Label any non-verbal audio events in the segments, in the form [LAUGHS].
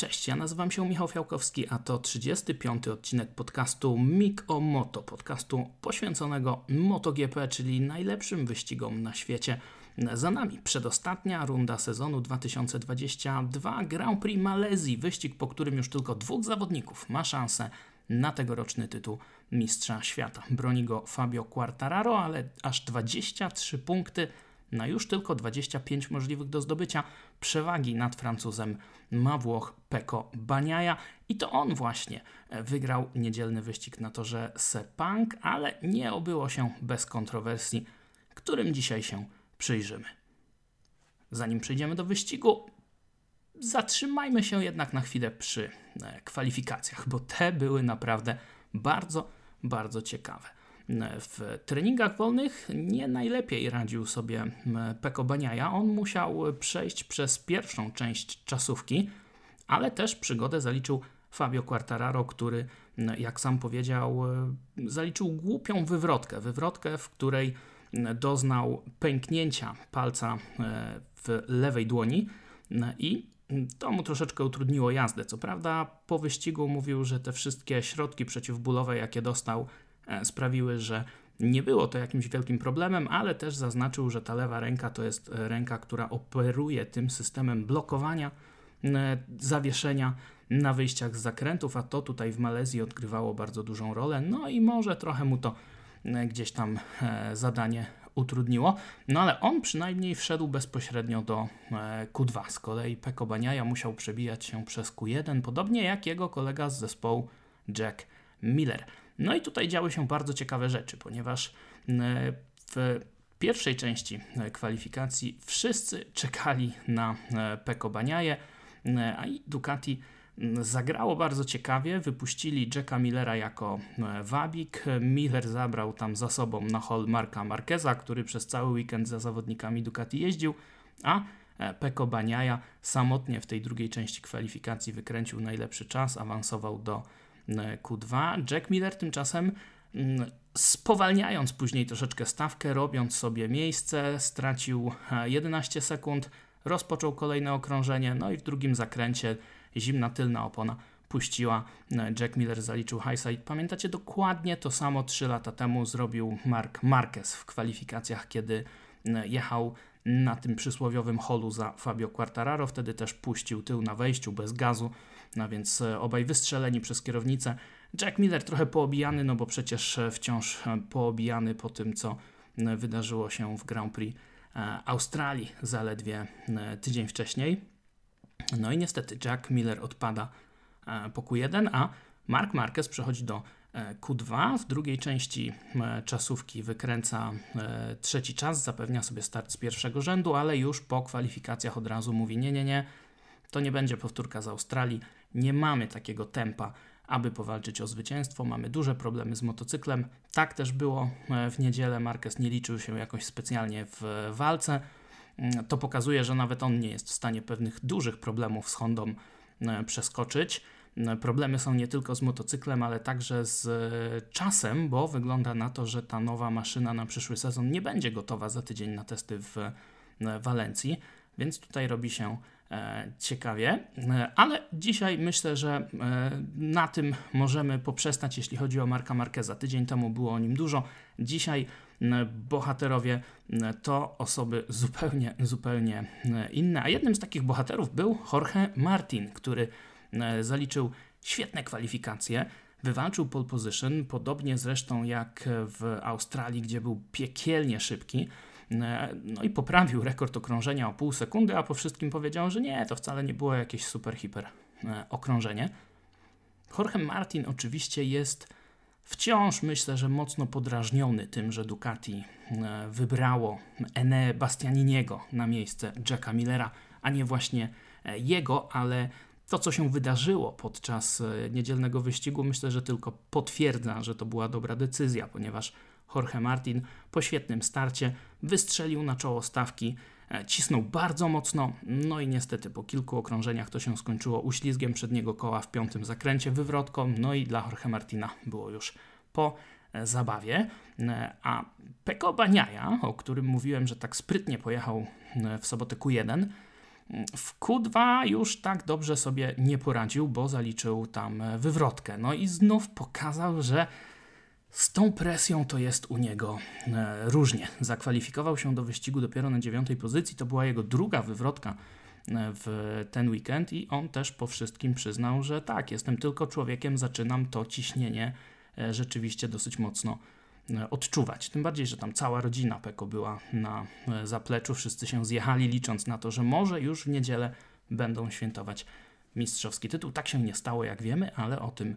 Cześć, ja nazywam się Michał Fiałkowski, a to 35. odcinek podcastu Mik o Moto, podcastu poświęconego MotoGP, czyli najlepszym wyścigom na świecie. Za nami przedostatnia runda sezonu 2022 Grand Prix Malezji, wyścig, po którym już tylko dwóch zawodników ma szansę na tegoroczny tytuł Mistrza Świata. Broni go Fabio Quartararo, ale aż 23 punkty na już tylko 25 możliwych do zdobycia przewagi nad Francuzem ma Włoch Peko Baniaja i to on właśnie wygrał niedzielny wyścig na torze Sepang, ale nie obyło się bez kontrowersji, którym dzisiaj się przyjrzymy. Zanim przejdziemy do wyścigu, zatrzymajmy się jednak na chwilę przy e, kwalifikacjach, bo te były naprawdę bardzo, bardzo ciekawe. W treningach wolnych nie najlepiej radził sobie Peko Baniaja. On musiał przejść przez pierwszą część czasówki, ale też przygodę zaliczył Fabio Quartararo, który, jak sam powiedział, zaliczył głupią wywrotkę. Wywrotkę, w której doznał pęknięcia palca e, w lewej dłoni i to mu troszeczkę utrudniło jazdę. Co prawda, po wyścigu mówił, że te wszystkie środki przeciwbólowe, jakie dostał, E, sprawiły, że nie było to jakimś wielkim problemem, ale też zaznaczył, że ta lewa ręka to jest e, ręka, która operuje tym systemem blokowania e, zawieszenia na wyjściach z zakrętów, a to tutaj w Malezji odgrywało bardzo dużą rolę. No i może trochę mu to gdzieś tam zadanie utrudniło, no ale on przynajmniej wszedł bezpośrednio do Q2. Z kolei Peko Baniaja musiał przebijać się przez Q1, podobnie jak jego kolega z zespołu Jack Miller. No i tutaj działy się bardzo ciekawe rzeczy, ponieważ e, w pierwszej części e, kwalifikacji wszyscy czekali na e, Peko Baniaje, a i Ducati zagrało bardzo ciekawie. Wypuścili Jacka Millera jako wabik. Miller zabrał tam za sobą na hol Marka Marqueza, który przez cały weekend za zawodnikami Ducati jeździł, a Peko Baniaja samotnie w tej drugiej części kwalifikacji wykręcił najlepszy czas, awansował do Q2. Jack Miller tymczasem mm, spowalniając później troszeczkę stawkę, robiąc sobie miejsce, stracił 11 e, sekund, rozpoczął kolejne okrążenie, no i w drugim zakręcie zimna tylna opona puściła. E, Jack Miller zaliczył highside. Pamiętacie dokładnie to samo 3 lata temu zrobił Mark Marquez w kwalifikacjach, kiedy e, jechał na tym przysłowiowym holu za Fabio Quartararo. Wtedy też puścił tył na wejściu bez gazu. No więc e, obaj wystrzeleni przez kierownicę. Jack Miller trochę poobijany, no bo przecież e, wciąż e, poobijany po tym, co wydarzyło się w Grand Prix Australii zaledwie tydzień wcześniej. No i niestety Jack Miller odpada po Q1, a Mark Marquez przechodzi do Q2. W drugiej części czasówki wykręca trzeci czas, zapewnia sobie start z pierwszego rzędu, ale już po kwalifikacjach od razu mówi: Nie, nie, nie, to nie będzie powtórka z Australii nie mamy takiego tempa, aby powalczyć o zwycięstwo. Mamy duże problemy z motocyklem. Tak też było e, w niedzielę. Marquez nie liczył się jakoś specjalnie w walce. Mm, to pokazuje, że nawet on nie jest w stanie pewnych dużych problemów z Hondą e, przeskoczyć. E, problemy są nie tylko z motocyklem, ale także z czasem, bo wygląda na to, że ta nowa maszyna na przyszły sezon nie będzie gotowa za tydzień na testy w Walencji, więc tutaj robi się E, ciekawie, e, ale dzisiaj myślę, że e, na tym możemy poprzestać, jeśli chodzi o Marka Marqueza. Tydzień temu było o nim dużo, dzisiaj bohaterowie to osoby zupełnie, zupełnie inne. A jednym z takich bohaterów był Jorge Martin, który zaliczył świetne kwalifikacje. Wywalczył pole position, podobnie zresztą jak w Australii, gdzie był piekielnie szybki. E, no i poprawił rekord okrążenia o pół sekundy, a po wszystkim powiedział, że nie, to wcale nie było jakieś super hiper e, okrążenie. Jorge Martin oczywiście jest wciąż, myślę, że mocno podrażniony tym, że Ducati e, wybrało Ene Bastianiniego na miejsce Jacka Millera, a nie właśnie jego, ale to, co się wydarzyło podczas niedzielnego wyścigu, myślę, że tylko potwierdza, że to była dobra decyzja, ponieważ Jorge Martin po świetnym starcie wystrzelił na czoło stawki, e, cisnął bardzo mocno, no i niestety po kilku okrążeniach to się skończyło uślizgiem przedniego koła w piątym zakręcie, wywrotką, no i dla Jorge Martina było już po e, zabawie. E, a Peko Baniaja, o którym mówiłem, że tak sprytnie pojechał w sobotę Q1, W Q2 już tak dobrze sobie nie poradził, bo zaliczył tam wywrotkę. No i znów pokazał, że z tą presją to jest u niego e, różnie. Zakwalifikował się do wyścigu dopiero na dziewiątej pozycji. To była jego druga wywrotka e, w ten weekend i on też po wszystkim przyznał, że tak, jestem tylko człowiekiem, zaczynam to ciśnienie e, rzeczywiście dosyć mocno odczuwać. Tym bardziej, że tam cała rodzina Peko była na zapleczu, wszyscy się zjechali, licząc na to, że może już w niedzielę będą świętować mistrzowski tytuł. Tak się nie stało, jak wiemy, ale o tym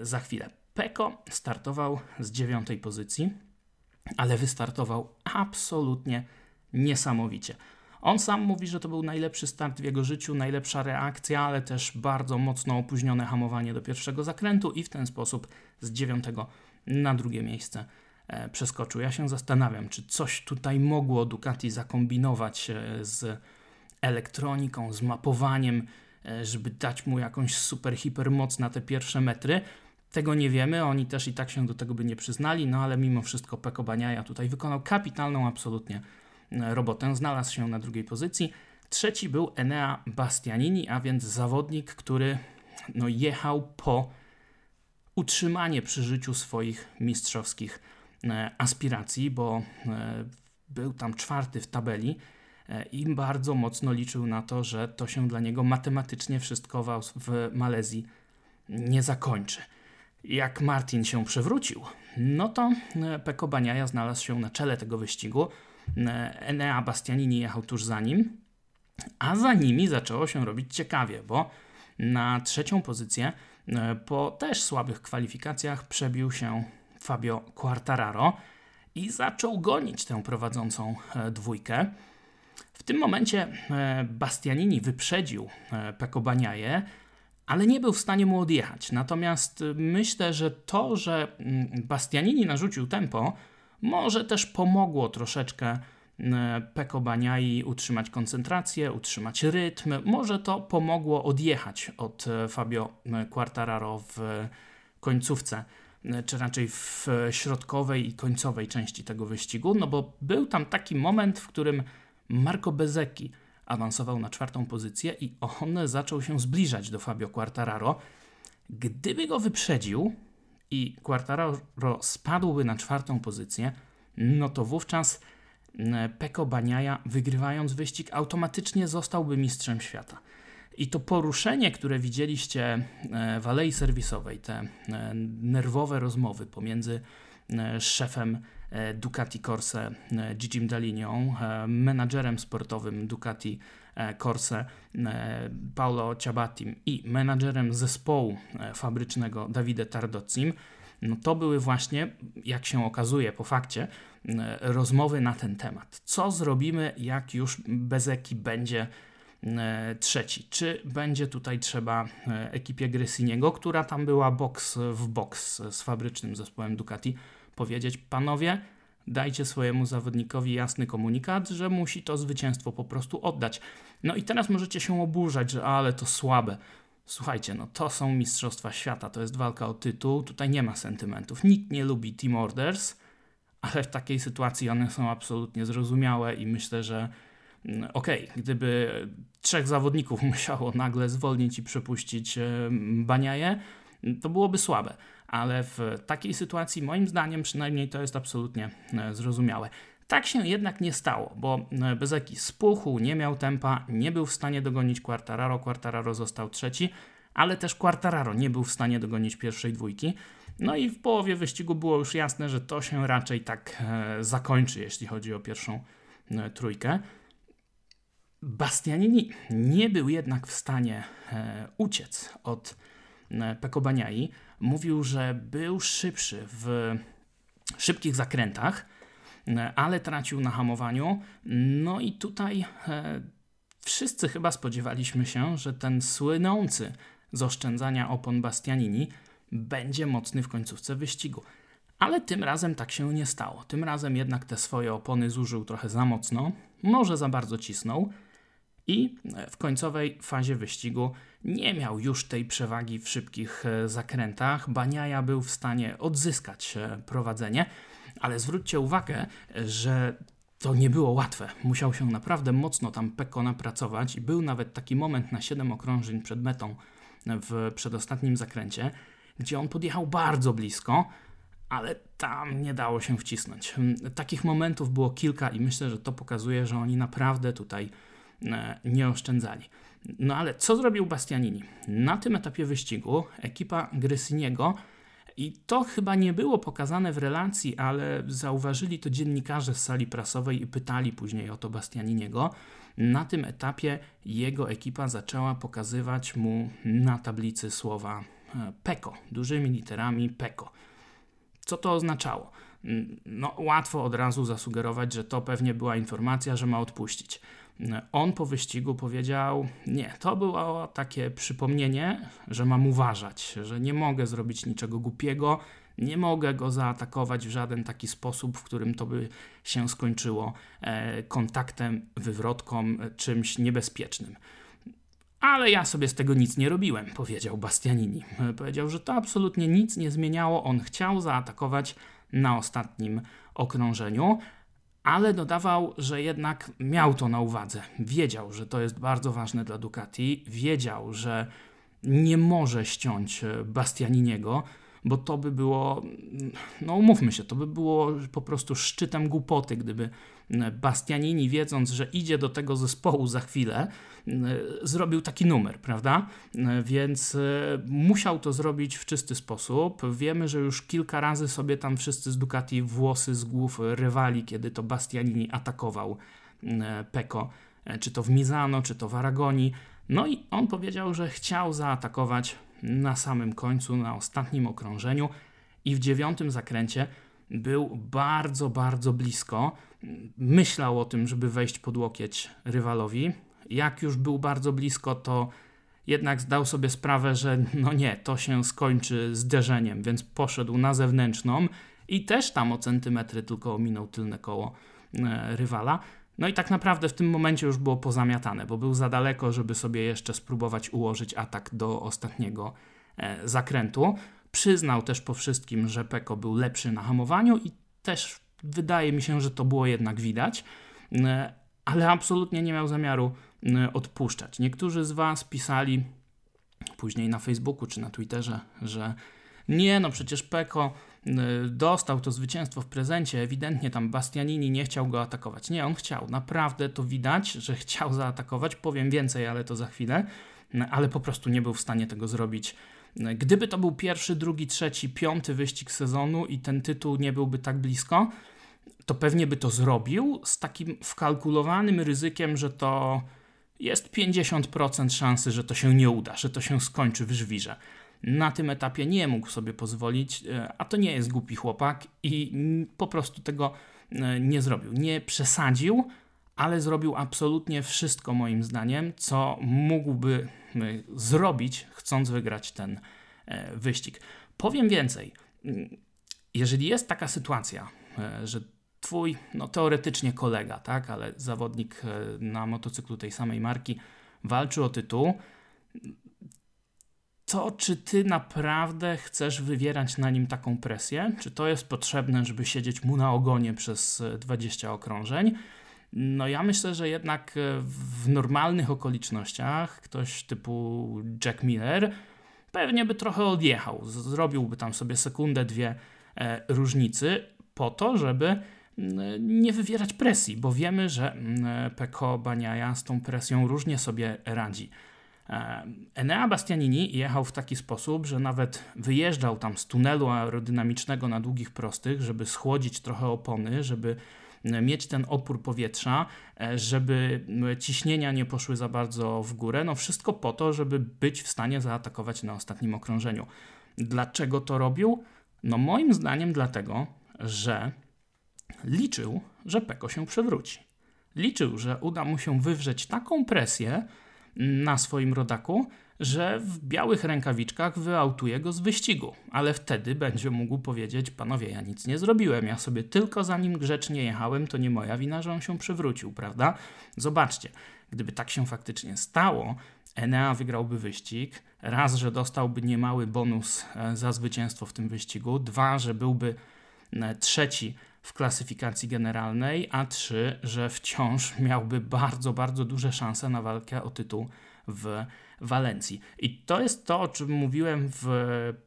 za chwilę. Peko startował z dziewiątej pozycji, ale wystartował absolutnie niesamowicie. On sam mówi, że to był najlepszy start w jego życiu, najlepsza reakcja, ale też bardzo mocno opóźnione hamowanie do pierwszego zakrętu i w ten sposób z dziewiątego na drugie miejsce e, przeskoczył. Ja się zastanawiam, czy coś tutaj mogło Ducati zakombinować e, z elektroniką, z mapowaniem, e, żeby dać mu jakąś super, hiper moc na te pierwsze metry. Tego nie wiemy, oni też i tak się do tego by nie przyznali, no ale mimo wszystko Peko Baniaja tutaj wykonał kapitalną absolutnie robotę, znalazł się na drugiej pozycji. Trzeci był Enea Bastianini, a więc zawodnik, który no, jechał po utrzymanie przy życiu swoich mistrzowskich e, aspiracji, bo e, był tam czwarty w tabeli i bardzo mocno liczył na to, że to się dla niego matematycznie wszystko w Malezji nie zakończy jak Martin się przewrócił, no to e, Peko Baniaja znalazł się na czele tego wyścigu. E, Enea Bastianini jechał tuż za nim, a za nimi zaczęło się robić ciekawie, bo na trzecią pozycję e, po też słabych kwalifikacjach przebił się Fabio Quartararo i zaczął gonić tę prowadzącą dwójkę. W tym momencie Bastianini wyprzedził Peko Baniaję, ale nie był w stanie mu odjechać. Natomiast myślę, że to, że mm, Bastianini narzucił tempo, może też pomogło troszeczkę Peko Baniai utrzymać koncentrację, utrzymać rytm. Może to pomogło odjechać od y, Fabio Quartararo w końcówce, czy raczej w środkowej i końcowej części tego wyścigu, no bo był tam taki moment, w którym Marco Bezecchi awansował na czwartą pozycję i on zaczął się zbliżać do Fabio Quartararo. Gdyby go wyprzedził i Quartararo spadłby na czwartą pozycję, no to wówczas Peko Baniaja, wygrywając wyścig, automatycznie zostałby mistrzem świata. I to poruszenie, które widzieliście e, w alei serwisowej, te e, nerwowe rozmowy pomiędzy e, szefem Ducati Corse Gigim Dalinią, menadżerem sportowym Ducati Corse Paolo Ciabatim i menadżerem zespołu fabrycznego Davide Tardozzim, no to były właśnie, jak się okazuje po fakcie, rozmowy na ten temat. Co zrobimy, jak już Bezeki będzie trzeci? Czy będzie tutaj trzeba ekipie Gressiniego, która tam była box w box z fabrycznym zespołem Ducati, powiedzieć: Panowie, dajcie swojemu zawodnikowi jasny komunikat, że musi to zwycięstwo po prostu oddać. No i teraz możecie się oburzać, że ale to słabe. Słuchajcie, no to są Mistrzostwa Świata, to jest walka o tytuł, tutaj nie ma sentymentów. Nikt nie lubi Team Orders, ale w takiej sytuacji one są absolutnie zrozumiałe i myślę, że mm, okej, okay, gdyby trzech zawodników [LAUGHS] musiało nagle zwolnić i przepuścić Baniaje, to byłoby słabe ale w takiej sytuacji, moim zdaniem, przynajmniej to jest absolutnie e, zrozumiałe. Tak się jednak nie stało, bo e, Bezeki spuchł, nie miał tempa, nie był w stanie dogonić Quartararo, Quartararo został trzeci, ale też Quartararo nie był w stanie dogonić pierwszej dwójki. No i w połowie wyścigu było już jasne, że to się raczej tak e, zakończy, jeśli chodzi o pierwszą e, trójkę. Bastianini nie był jednak w stanie uciec od e, Peko Baniai mówił, że był szybszy w szybkich zakrętach, ale tracił na hamowaniu. No i tutaj e, wszyscy chyba spodziewaliśmy się, że ten słynący z oszczędzania opon Bastianini będzie mocny w końcówce wyścigu. Ale tym razem tak się nie stało. Tym razem jednak te swoje opony zużył trochę za mocno, może za bardzo cisnął i w końcowej fazie wyścigu nie miał już tej przewagi w szybkich e, zakrętach. Baniaja był w stanie odzyskać e, prowadzenie, ale zwróćcie uwagę, że to nie było łatwe. Musiał się naprawdę mocno tam Peko napracować i był nawet taki moment na 7 okrążeń przed metą w przedostatnim zakręcie, gdzie on podjechał bardzo blisko, ale tam nie dało się wcisnąć. Takich momentów było kilka i myślę, że to pokazuje, że oni naprawdę tutaj e, nie oszczędzali. No ale co zrobił Bastianini? Na tym etapie wyścigu ekipa Gresiniego i to chyba nie było pokazane w relacji, ale zauważyli to dziennikarze z sali prasowej i pytali później o to Bastianiniego. Na tym etapie jego ekipa zaczęła pokazywać mu na tablicy słowa e, PECO, dużymi literami PECO. Co to oznaczało? No, łatwo od razu zasugerować, że to pewnie była informacja, że ma odpuścić. On po wyścigu powiedział: Nie, to było takie przypomnienie, że mam uważać, że nie mogę zrobić niczego głupiego, nie mogę go zaatakować w żaden taki sposób, w którym to by się skończyło e, kontaktem, wywrotką, czymś niebezpiecznym. Ale ja sobie z tego nic nie robiłem, powiedział Bastianini. Powiedział, że to absolutnie nic nie zmieniało. On chciał zaatakować na ostatnim okrążeniu, ale dodawał, że jednak miał to na uwadze. Wiedział, że to jest bardzo ważne dla Ducati, wiedział, że nie może ściąć e, Bastianiniego, bo to by było, no umówmy się, to by było po prostu szczytem głupoty, gdyby Bastianini, wiedząc, że idzie do tego zespołu za chwilę, zrobił taki numer, prawda? Więc e, musiał to zrobić w czysty sposób. Wiemy, że już kilka razy sobie tam wszyscy z Ducati włosy z głów rywali, kiedy to Bastianini atakował Peko, e, czy to w Mizano, czy to w Aragoni. No i on powiedział, że chciał zaatakować na samym końcu, na ostatnim okrążeniu i w dziewiątym zakręcie był bardzo, bardzo blisko. Myślał o tym, żeby wejść pod łokieć rywalowi. Jak już był bardzo blisko, to jednak zdał sobie sprawę, że no nie, to się skończy zderzeniem, więc poszedł na zewnętrzną i też tam o centymetry tylko ominął tylne koło e, rywala. No i tak naprawdę w tym momencie już było pozamiatane, bo był za daleko, żeby sobie jeszcze spróbować ułożyć atak do ostatniego e, zakrętu. Przyznał też po wszystkim, że Peko był lepszy na hamowaniu i też wydaje mi się, że to było jednak widać, e, ale absolutnie nie miał zamiaru e, odpuszczać. Niektórzy z Was pisali później na Facebooku czy na Twitterze, że nie, no przecież Peko dostał to zwycięstwo w prezencie, ewidentnie tam Bastianini nie chciał go atakować. Nie, on chciał, naprawdę to widać, że chciał zaatakować. Powiem więcej, ale to za chwilę, y, ale po prostu nie był w stanie tego zrobić. Y, gdyby to był pierwszy, drugi, trzeci, piąty wyścig sezonu i ten tytuł nie byłby tak blisko, to pewnie by to zrobił z takim wkalkulowanym ryzykiem, że to jest 50% szansy, że to się nie uda, że to się skończy w żwirze na tym etapie nie mógł sobie pozwolić, e, a to nie jest głupi chłopak i po prostu tego e, nie zrobił. Nie przesadził, ale zrobił absolutnie wszystko, moim zdaniem, co mógłby e, zrobić, chcąc wygrać ten wyścig. Powiem więcej. Jeżeli jest taka sytuacja, że twój, no teoretycznie kolega, tak, ale zawodnik na motocyklu tej samej marki walczy o tytuł, to, czy ty naprawdę chcesz wywierać na nim taką presję? Czy to jest potrzebne, żeby siedzieć mu na ogonie przez 20 okrążeń? No ja myślę, że jednak e, w normalnych okolicznościach ktoś typu Jack Miller pewnie by trochę odjechał. Zrobiłby tam sobie sekundę, dwie e, różnicy po to, żeby nie wywierać presji, bo wiemy, że Peko Baniaja z tą presją różnie sobie radzi. E, Enea Bastianini jechał w taki sposób, że nawet wyjeżdżał tam z tunelu aerodynamicznego na długich prostych, żeby schłodzić trochę opony, żeby mieć ten opór powietrza, e, żeby ciśnienia nie poszły za bardzo w górę. No wszystko po to, żeby być w stanie zaatakować na ostatnim okrążeniu. Dlaczego to robił? No moim zdaniem dlatego, że liczył, że Peko się przewróci. Liczył, że uda mu się wywrzeć taką presję, na swoim rodaku, że w białych rękawiczkach wyautuje go z wyścigu, ale wtedy będzie mógł powiedzieć: Panowie, ja nic nie zrobiłem, ja sobie tylko za nim grzecznie jechałem, to nie moja wina, że on się przewrócił, prawda? Zobaczcie, gdyby tak się faktycznie stało, Enea wygrałby wyścig. Raz, że dostałby niemały bonus e, za zwycięstwo w tym wyścigu, dwa, że byłby e, trzeci w klasyfikacji generalnej, a 3, że wciąż miałby bardzo, bardzo duże szanse na walkę o tytuł w Walencji. I to jest to, o czym mówiłem w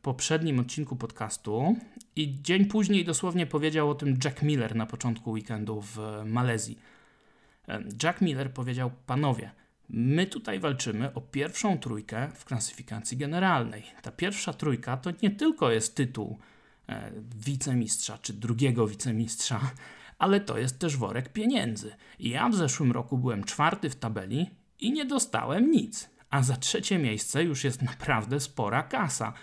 poprzednim odcinku podcastu. I dzień później dosłownie powiedział o tym Jack Miller na początku weekendu w Malezji. Jack Miller powiedział: Panowie, my tutaj walczymy o pierwszą trójkę w klasyfikacji generalnej. Ta pierwsza trójka to nie tylko jest tytuł wicemistrza czy drugiego wicemistrza, ale to jest też worek pieniędzy. Ja w zeszłym roku byłem czwarty w tabeli i nie dostałem nic a za trzecie miejsce już jest naprawdę spora kasa.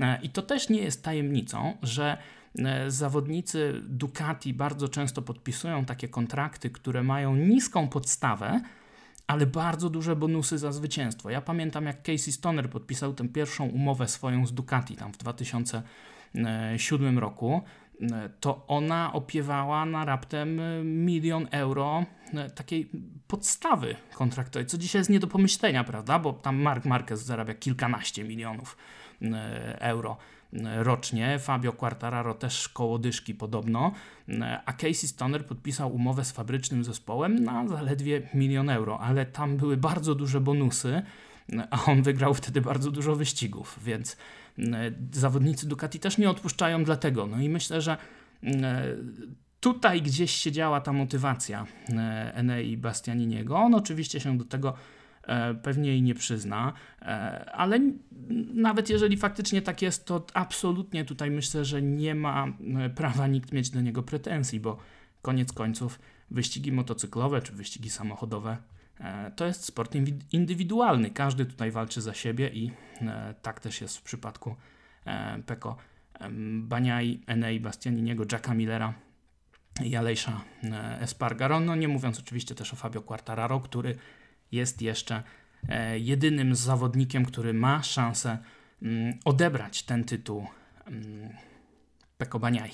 E, I to też nie jest tajemnicą, że e, zawodnicy Ducati bardzo często podpisują takie kontrakty, które mają niską podstawę, ale bardzo duże bonusy za zwycięstwo. Ja pamiętam, jak Casey Stoner podpisał tę pierwszą umowę swoją z Ducati tam w 2007 roku to ona opiewała na raptem milion euro e, takiej podstawy kontraktowej, co dzisiaj jest nie do pomyślenia, prawda? Bo tam Mark Marquez zarabia kilkanaście milionów e, euro e, rocznie, Fabio Quartararo też koło dyszki podobno, a Casey Stoner podpisał umowę z fabrycznym zespołem na zaledwie milion euro, ale tam były bardzo duże bonusy, a on wygrał wtedy bardzo dużo wyścigów, więc E, zawodnicy Ducati też nie odpuszczają dlatego. No i myślę, że e, tutaj gdzieś się działa ta motywacja e, Enei Bastianiniego. On oczywiście się do tego pewnie i nie przyzna, ale nawet jeżeli faktycznie tak jest, to absolutnie tutaj myślę, że nie ma prawa nikt mieć do niego pretensji, bo koniec końców wyścigi motocyklowe czy wyścigi samochodowe E, to jest sport indywidualny. Każdy tutaj walczy za siebie i e, tak też jest w przypadku e, Peko Baniai, Enei Bastianiniego, Jacka Millera i Alejsza Espargaro. No nie mówiąc oczywiście też o Fabio Quartararo, który jest jeszcze jedynym zawodnikiem, który ma szansę mm, odebrać ten tytuł mm, Peko Baniai.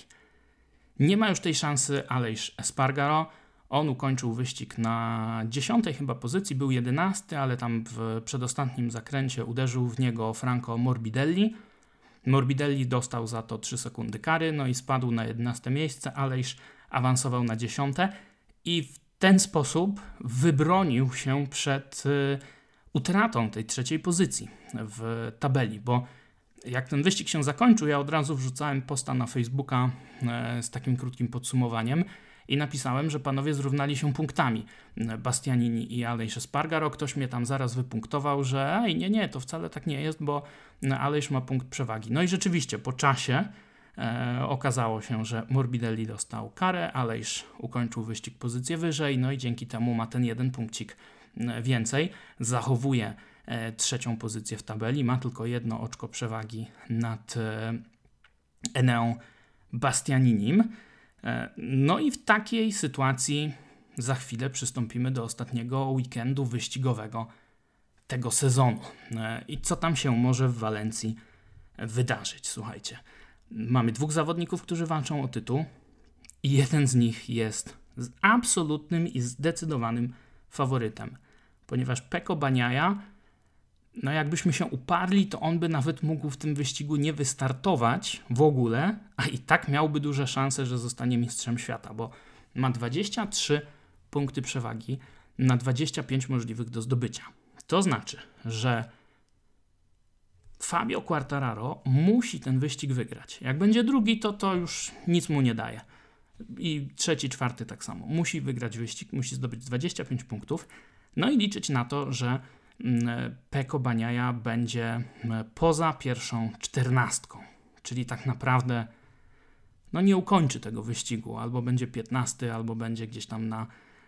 Nie ma już tej szansy Alejsz Espargaro. On ukończył wyścig na dziesiątej chyba pozycji, był jedenasty, ale tam w przedostatnim zakręcie uderzył w niego Franco Morbidelli. Morbidelli dostał za to 3 sekundy kary, no i spadł na 11 miejsce, Alejsz awansował na dziesiąte i w ten sposób wybronił się przed y, utratą tej trzeciej pozycji w tabeli, bo jak ten wyścig się zakończył, ja od razu wrzucałem posta na Facebooka y, z takim krótkim podsumowaniem i napisałem, że panowie zrównali się punktami. Bastianini i Alejsz Spargaro. Ktoś mnie tam zaraz wypunktował, że ej, nie, nie, to wcale tak nie jest, bo Alejsz ma punkt przewagi. No i rzeczywiście po czasie e, okazało się, że Morbidelli dostał karę, Alejsz ukończył wyścig pozycję wyżej, no i dzięki temu ma ten jeden punkcik więcej. Zachowuje e, trzecią pozycję w tabeli, ma tylko jedno oczko przewagi nad e, Eneą Bastianinim. E, no i w takiej sytuacji za chwilę przystąpimy do ostatniego weekendu wyścigowego tego sezonu. E, I co tam się może w Walencji wydarzyć? Słuchajcie, mamy dwóch zawodników, którzy walczą o tytuł, i jeden z nich jest absolutnym i zdecydowanym faworytem, ponieważ Peko Baniaja no jakbyśmy się uparli, to on by nawet mógł w tym wyścigu nie wystartować w ogóle, a i tak miałby duże szanse, że zostanie mistrzem świata, bo ma 23 punkty przewagi na 25 możliwych do zdobycia. To znaczy, że Fabio Quartararo musi ten wyścig wygrać. Jak będzie drugi, to to już nic mu nie daje. I trzeci, czwarty tak samo. Musi wygrać wyścig, musi zdobyć 25 punktów. No i liczyć na to, że Peko Baniaja będzie mm, poza pierwszą czternastką, czyli tak naprawdę no nie ukończy tego wyścigu, albo będzie 15, albo będzie gdzieś tam na,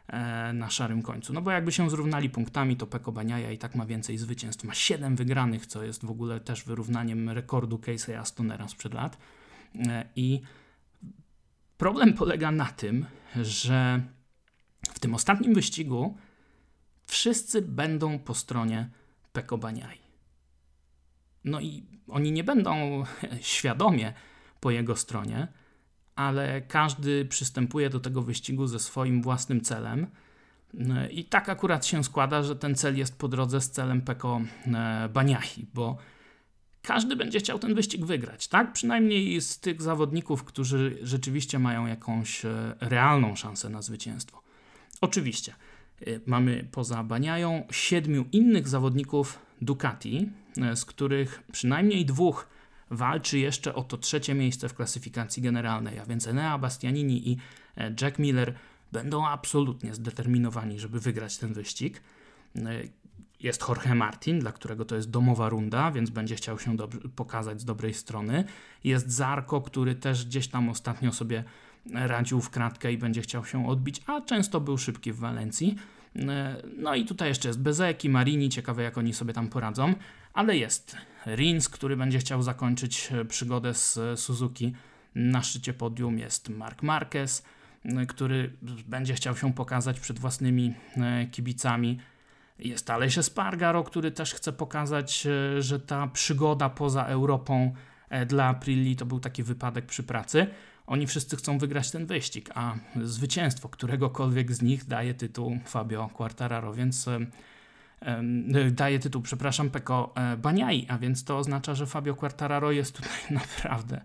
e, na szarym końcu. No bo jakby się zrównali punktami, to Peko Baniaja i tak ma więcej zwycięstw. Ma 7 wygranych, co jest w ogóle też wyrównaniem rekordu Casey'a Astonera sprzed lat. E, I problem polega na tym, że w tym ostatnim wyścigu wszyscy będą po stronie Peko Baniai. No i oni nie będą [LAUGHS] świadomie po jego stronie, ale każdy przystępuje do tego wyścigu ze swoim własnym celem. I tak akurat się składa, że ten cel jest po drodze z celem Peko Baniai, bo każdy będzie chciał ten wyścig wygrać, tak? Przynajmniej z tych zawodników, którzy rzeczywiście mają jakąś e, realną szansę na zwycięstwo. Oczywiście mamy poza Baniają siedmiu innych zawodników Ducati, e, z których przynajmniej dwóch walczy jeszcze o to trzecie miejsce w klasyfikacji generalnej, a więc Enea Bastianini i Jack Miller będą absolutnie zdeterminowani, żeby wygrać ten wyścig. Jest Jorge Martin, dla którego to jest domowa runda, więc będzie chciał się pokazać z dobrej strony. Jest Zarko, który też gdzieś tam ostatnio sobie radził w kratkę i będzie chciał się odbić, a często był szybki w Walencji. No i tutaj jeszcze jest Bezeki, Marini, ciekawe jak oni sobie tam poradzą, ale jest Rins, który będzie chciał zakończyć przygodę z Suzuki na szczycie podium, jest Mark Marquez, który będzie chciał się pokazać przed własnymi e, kibicami. Jest Alejsze Spargaro, który też chce pokazać, e, że ta przygoda poza Europą e, dla Aprilli to był taki wypadek przy pracy. Oni wszyscy chcą wygrać ten wyścig, a zwycięstwo któregokolwiek z nich daje tytuł Fabio Quartararo, więc daje tytuł, przepraszam, Peko Baniai, a więc to oznacza, że Fabio Quartararo jest tutaj [LAUGHS] naprawdę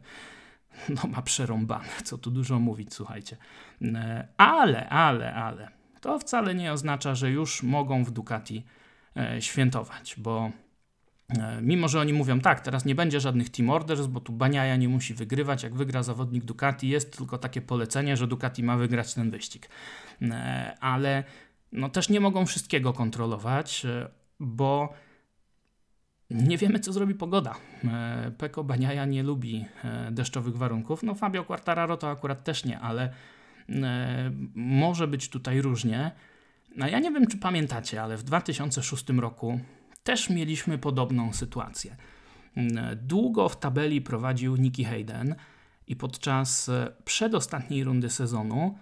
no ma przerąbane, co tu dużo mówić, słuchajcie. E, ale, ale, ale, to wcale nie oznacza, że już mogą w Ducati e, świętować, bo e, mimo, że oni mówią, tak, teraz nie będzie żadnych team orders, bo tu Baniaja nie musi wygrywać, jak wygra zawodnik Ducati, jest tylko takie polecenie, że Ducati ma wygrać ten wyścig. Ale no też nie mogą wszystkiego kontrolować, bo nie wiemy, co zrobi pogoda. E, Peko Baniaja nie lubi e, deszczowych warunków. No Fabio Quartararo to akurat też nie, ale e, może być tutaj różnie. No ja nie wiem, czy pamiętacie, ale w 2006 roku też mieliśmy podobną sytuację. Długo w tabeli prowadził Nicky Hayden i podczas przedostatniej rundy sezonu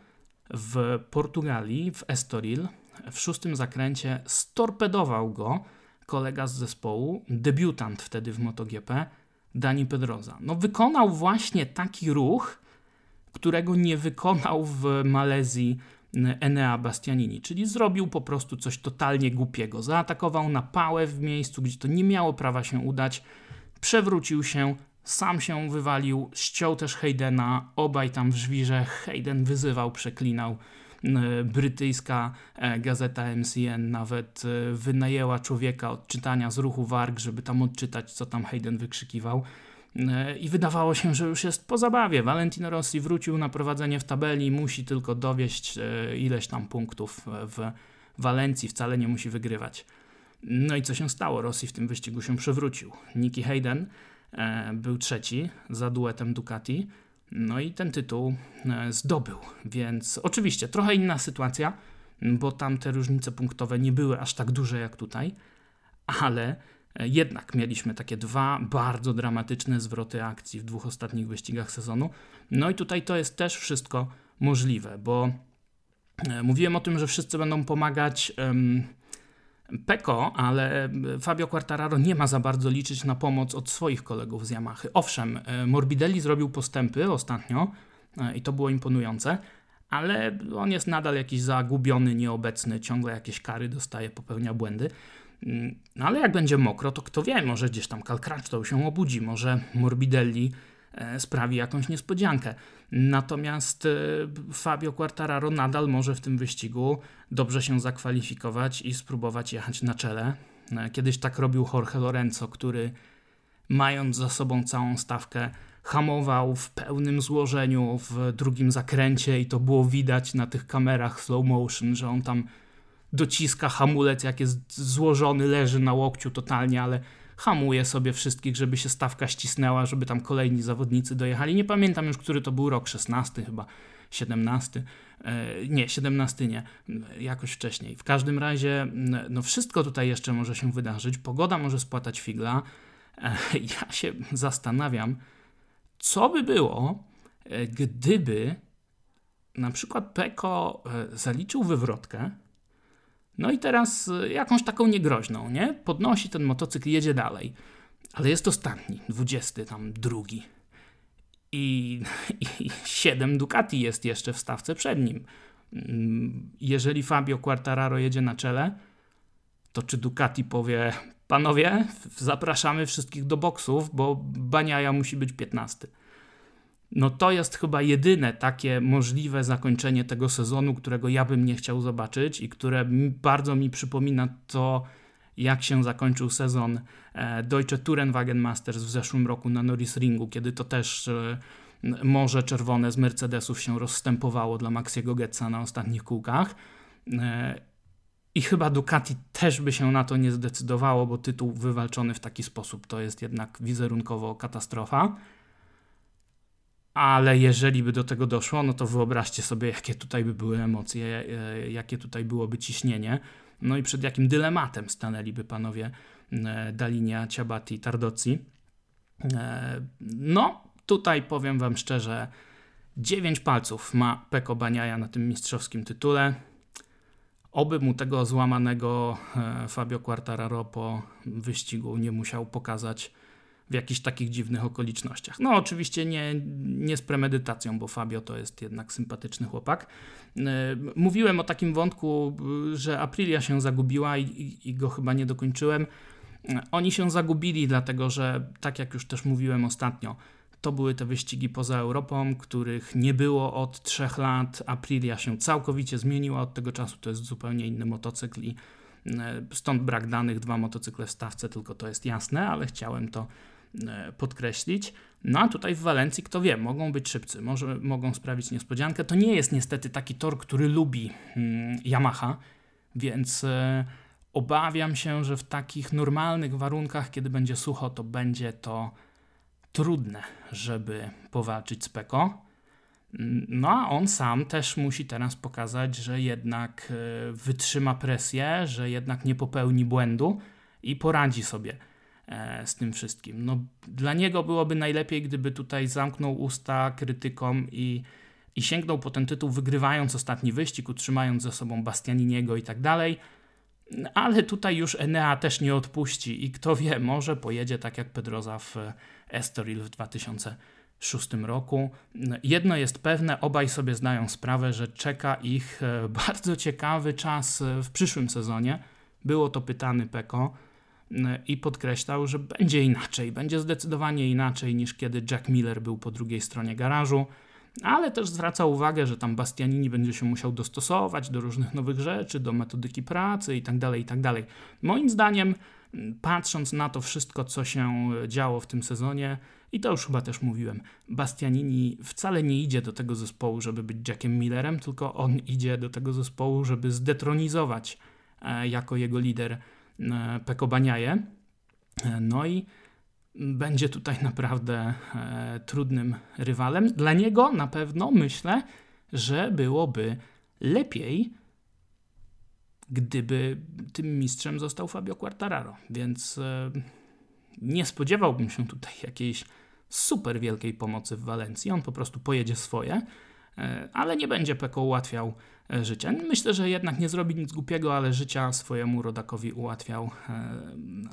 w Portugalii, w Estoril, w szóstym zakręcie storpedował go kolega z zespołu, debiutant wtedy w MotoGP, Dani Pedroza. No wykonał właśnie taki ruch, którego nie wykonał w Malezji Enea Bastianini, czyli zrobił po prostu coś totalnie głupiego. Zaatakował na pałę w miejscu, gdzie to nie miało prawa się udać, przewrócił się, sam się wywalił, ściął też Haydena, obaj tam w żwirze, Hayden wyzywał, przeklinał E, brytyjska e, gazeta MCN nawet e, wynajęła człowieka od czytania z ruchu warg, żeby tam odczytać, co tam Hayden wykrzykiwał. I wydawało się, że już jest po zabawie. Valentino Rossi wrócił na prowadzenie w tabeli, musi tylko dowieść ileś tam punktów w Walencji, wcale nie musi wygrywać. No i co się stało? Rossi w tym wyścigu się przewrócił. Nicky Hayden był trzeci za duetem Ducati. No i ten tytuł e, zdobył, więc oczywiście trochę inna sytuacja, bo tam te różnice punktowe nie były aż tak duże jak tutaj, ale e, jednak mieliśmy takie dwa bardzo dramatyczne zwroty akcji w dwóch ostatnich wyścigach sezonu. No i tutaj to jest też wszystko możliwe, bo e, mówiłem o tym, że wszyscy będą pomagać. Um, Peko, ale e, Fabio Quartararo nie ma za bardzo liczyć na pomoc od swoich kolegów z Yamahy. Owszem, e, Morbidelli zrobił postępy ostatnio e, i to było imponujące, ale on jest nadal jakiś zagubiony, nieobecny, ciągle jakieś kary dostaje, popełnia błędy. Mm, no ale jak będzie mokro, to kto wie, może gdzieś tam Crutchlow się obudzi, może Morbidelli E, sprawi jakąś niespodziankę. Natomiast e, Fabio Quartararo nadal może w tym wyścigu dobrze się zakwalifikować i spróbować jechać na czele. E, kiedyś tak robił Jorge Lorenzo, który mając za sobą całą stawkę, hamował w pełnym złożeniu w drugim zakręcie i to było widać na tych kamerach slow motion, że on tam dociska hamulec, jak jest złożony, leży na łokciu totalnie, ale hamuje sobie wszystkich, żeby się stawka ścisnęła, żeby tam kolejni zawodnicy dojechali. Nie pamiętam już, który to był rok, 16 chyba, 17. E, nie, 17 nie, jakoś wcześniej. W każdym razie, no wszystko tutaj jeszcze może się wydarzyć. Pogoda może spłatać figla. E, [LAUGHS] ja się zastanawiam, co by było, e, gdyby na przykład Peko zaliczył wywrotkę, no i teraz y, jakąś taką niegroźną, nie? Podnosi ten motocykl, jedzie dalej. Ale jest ostatni, dwudziesty tam drugi. I, [LAUGHS] I siedem Ducati jest jeszcze w stawce przed nim. Mm, jeżeli Fabio Quartararo jedzie na czele, to czy Ducati powie panowie, zapraszamy wszystkich do boksów, bo Baniaja musi być 15. No to jest chyba jedyne takie możliwe zakończenie tego sezonu, którego ja bym nie chciał zobaczyć i które bardzo mi przypomina to, jak się zakończył sezon e, Deutsche Tourenwagen Masters w zeszłym roku na Norris Ringu, kiedy to też e, Morze Czerwone z Mercedesów się rozstępowało dla Maxiego Getza na ostatnich kółkach. E, I chyba Ducati też by się na to nie zdecydowało, bo tytuł wywalczony w taki sposób to jest jednak wizerunkowo katastrofa. Ale jeżeli by do tego doszło, no to wyobraźcie sobie, jakie tutaj by były emocje, e, jakie tutaj byłoby ciśnienie. No i przed jakim dylematem stanęliby panowie e, Dalinia, Ciabati, Tardozzi. No, Tutaj powiem Wam szczerze, 9 palców ma Peko Baniaja na tym mistrzowskim tytule. Oby mu tego złamanego e, Fabio Quartararo po wyścigu nie musiał pokazać w jakichś takich dziwnych okolicznościach. No, oczywiście nie, nie z premedytacją, bo Fabio to jest jednak sympatyczny chłopak. E, mówiłem o takim wątku, że Aprilia się zagubiła i, i, i go chyba nie dokończyłem. Oni się zagubili, dlatego że, tak jak już też mówiłem ostatnio, to były te wyścigi poza Europą, których nie było od trzech lat. Aprilia się całkowicie zmieniła od tego czasu. To jest zupełnie inny motocykl i e, stąd brak danych, dwa motocykle w stawce, tylko to jest jasne, ale chciałem to e, podkreślić. No a tutaj w Walencji, kto wie, mogą być szybcy, może mogą sprawić niespodziankę. To nie jest niestety taki tor, który lubi hmm, Yamaha, więc e, obawiam się, że w takich normalnych warunkach, kiedy będzie sucho, to będzie to trudne, żeby powalczyć z Peko. No a on sam też musi teraz pokazać, że jednak e, wytrzyma presję, że jednak nie popełni błędu i poradzi sobie e, z tym wszystkim. No, dla niego byłoby najlepiej, gdyby tutaj zamknął usta krytykom i, i sięgnął po ten tytuł, wygrywając ostatni wyścig, utrzymając ze sobą Bastianiniego i tak dalej. Ale tutaj już Enea też nie odpuści i kto wie, może pojedzie tak jak Pedroza w Estoril w 2006 roku. Jedno jest pewne, obaj sobie zdają sprawę, że czeka ich e, [LAUGHS] bardzo ciekawy czas e, w przyszłym sezonie. Było to pytany Peko e, i podkreślał, że będzie inaczej, będzie zdecydowanie inaczej niż kiedy Jack Miller był po drugiej stronie garażu, ale też zwraca uwagę, że tam Bastianini będzie się musiał dostosować do różnych nowych rzeczy, do metodyki pracy itd. Tak itd. Tak Moim zdaniem patrząc na to wszystko, co się działo w tym sezonie, i to już chyba też mówiłem, Bastianini wcale nie idzie do tego zespołu, żeby być Jackiem Millerem, tylko on idzie do tego zespołu, żeby zdetronizować e, jako jego lider Peko Baniaje. E, no i będzie tutaj naprawdę trudnym rywalem. Dla niego na pewno myślę, że byłoby lepiej, gdyby tym mistrzem został Fabio Quartararo. Więc e, nie spodziewałbym się tutaj jakiejś super wielkiej pomocy w Walencji. On po prostu pojedzie swoje, e, ale nie będzie Peko ułatwiał e, życia. Myślę, że jednak nie zrobi nic głupiego, ale życia swojemu rodakowi ułatwiał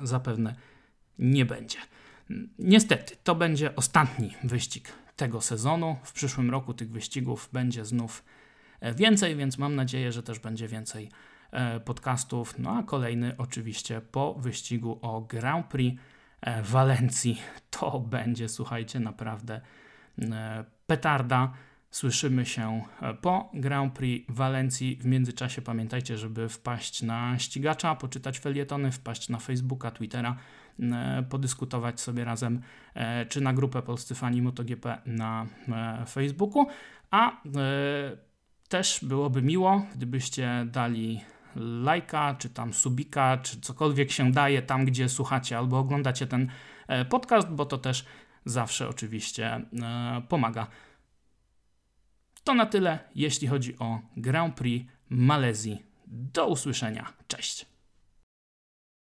zapewne nie będzie. Niestety, to będzie ostatni wyścig tego sezonu. W przyszłym roku tych wyścigów będzie znów więcej, więc mam nadzieję, że też będzie więcej E, podcastów. No a kolejny oczywiście po wyścigu o Grand Prix e, Walencji. To będzie, słuchajcie, naprawdę e, petarda. Słyszymy się po Grand Prix Walencji. W międzyczasie pamiętajcie, żeby wpaść na ścigacza, poczytać felietony, wpaść na Facebooka, Twittera, podyskutować sobie razem, czy na grupę Polscy Fani MotoGP na Facebooku. A też byłoby miło, gdybyście dali lajka, czy tam subika, czy cokolwiek się daje tam, gdzie słuchacie albo oglądacie ten e, podcast, bo to też zawsze oczywiście e, pomaga. To na tyle, jeśli chodzi o Grand Prix Malezji. Do usłyszenia. Cześć.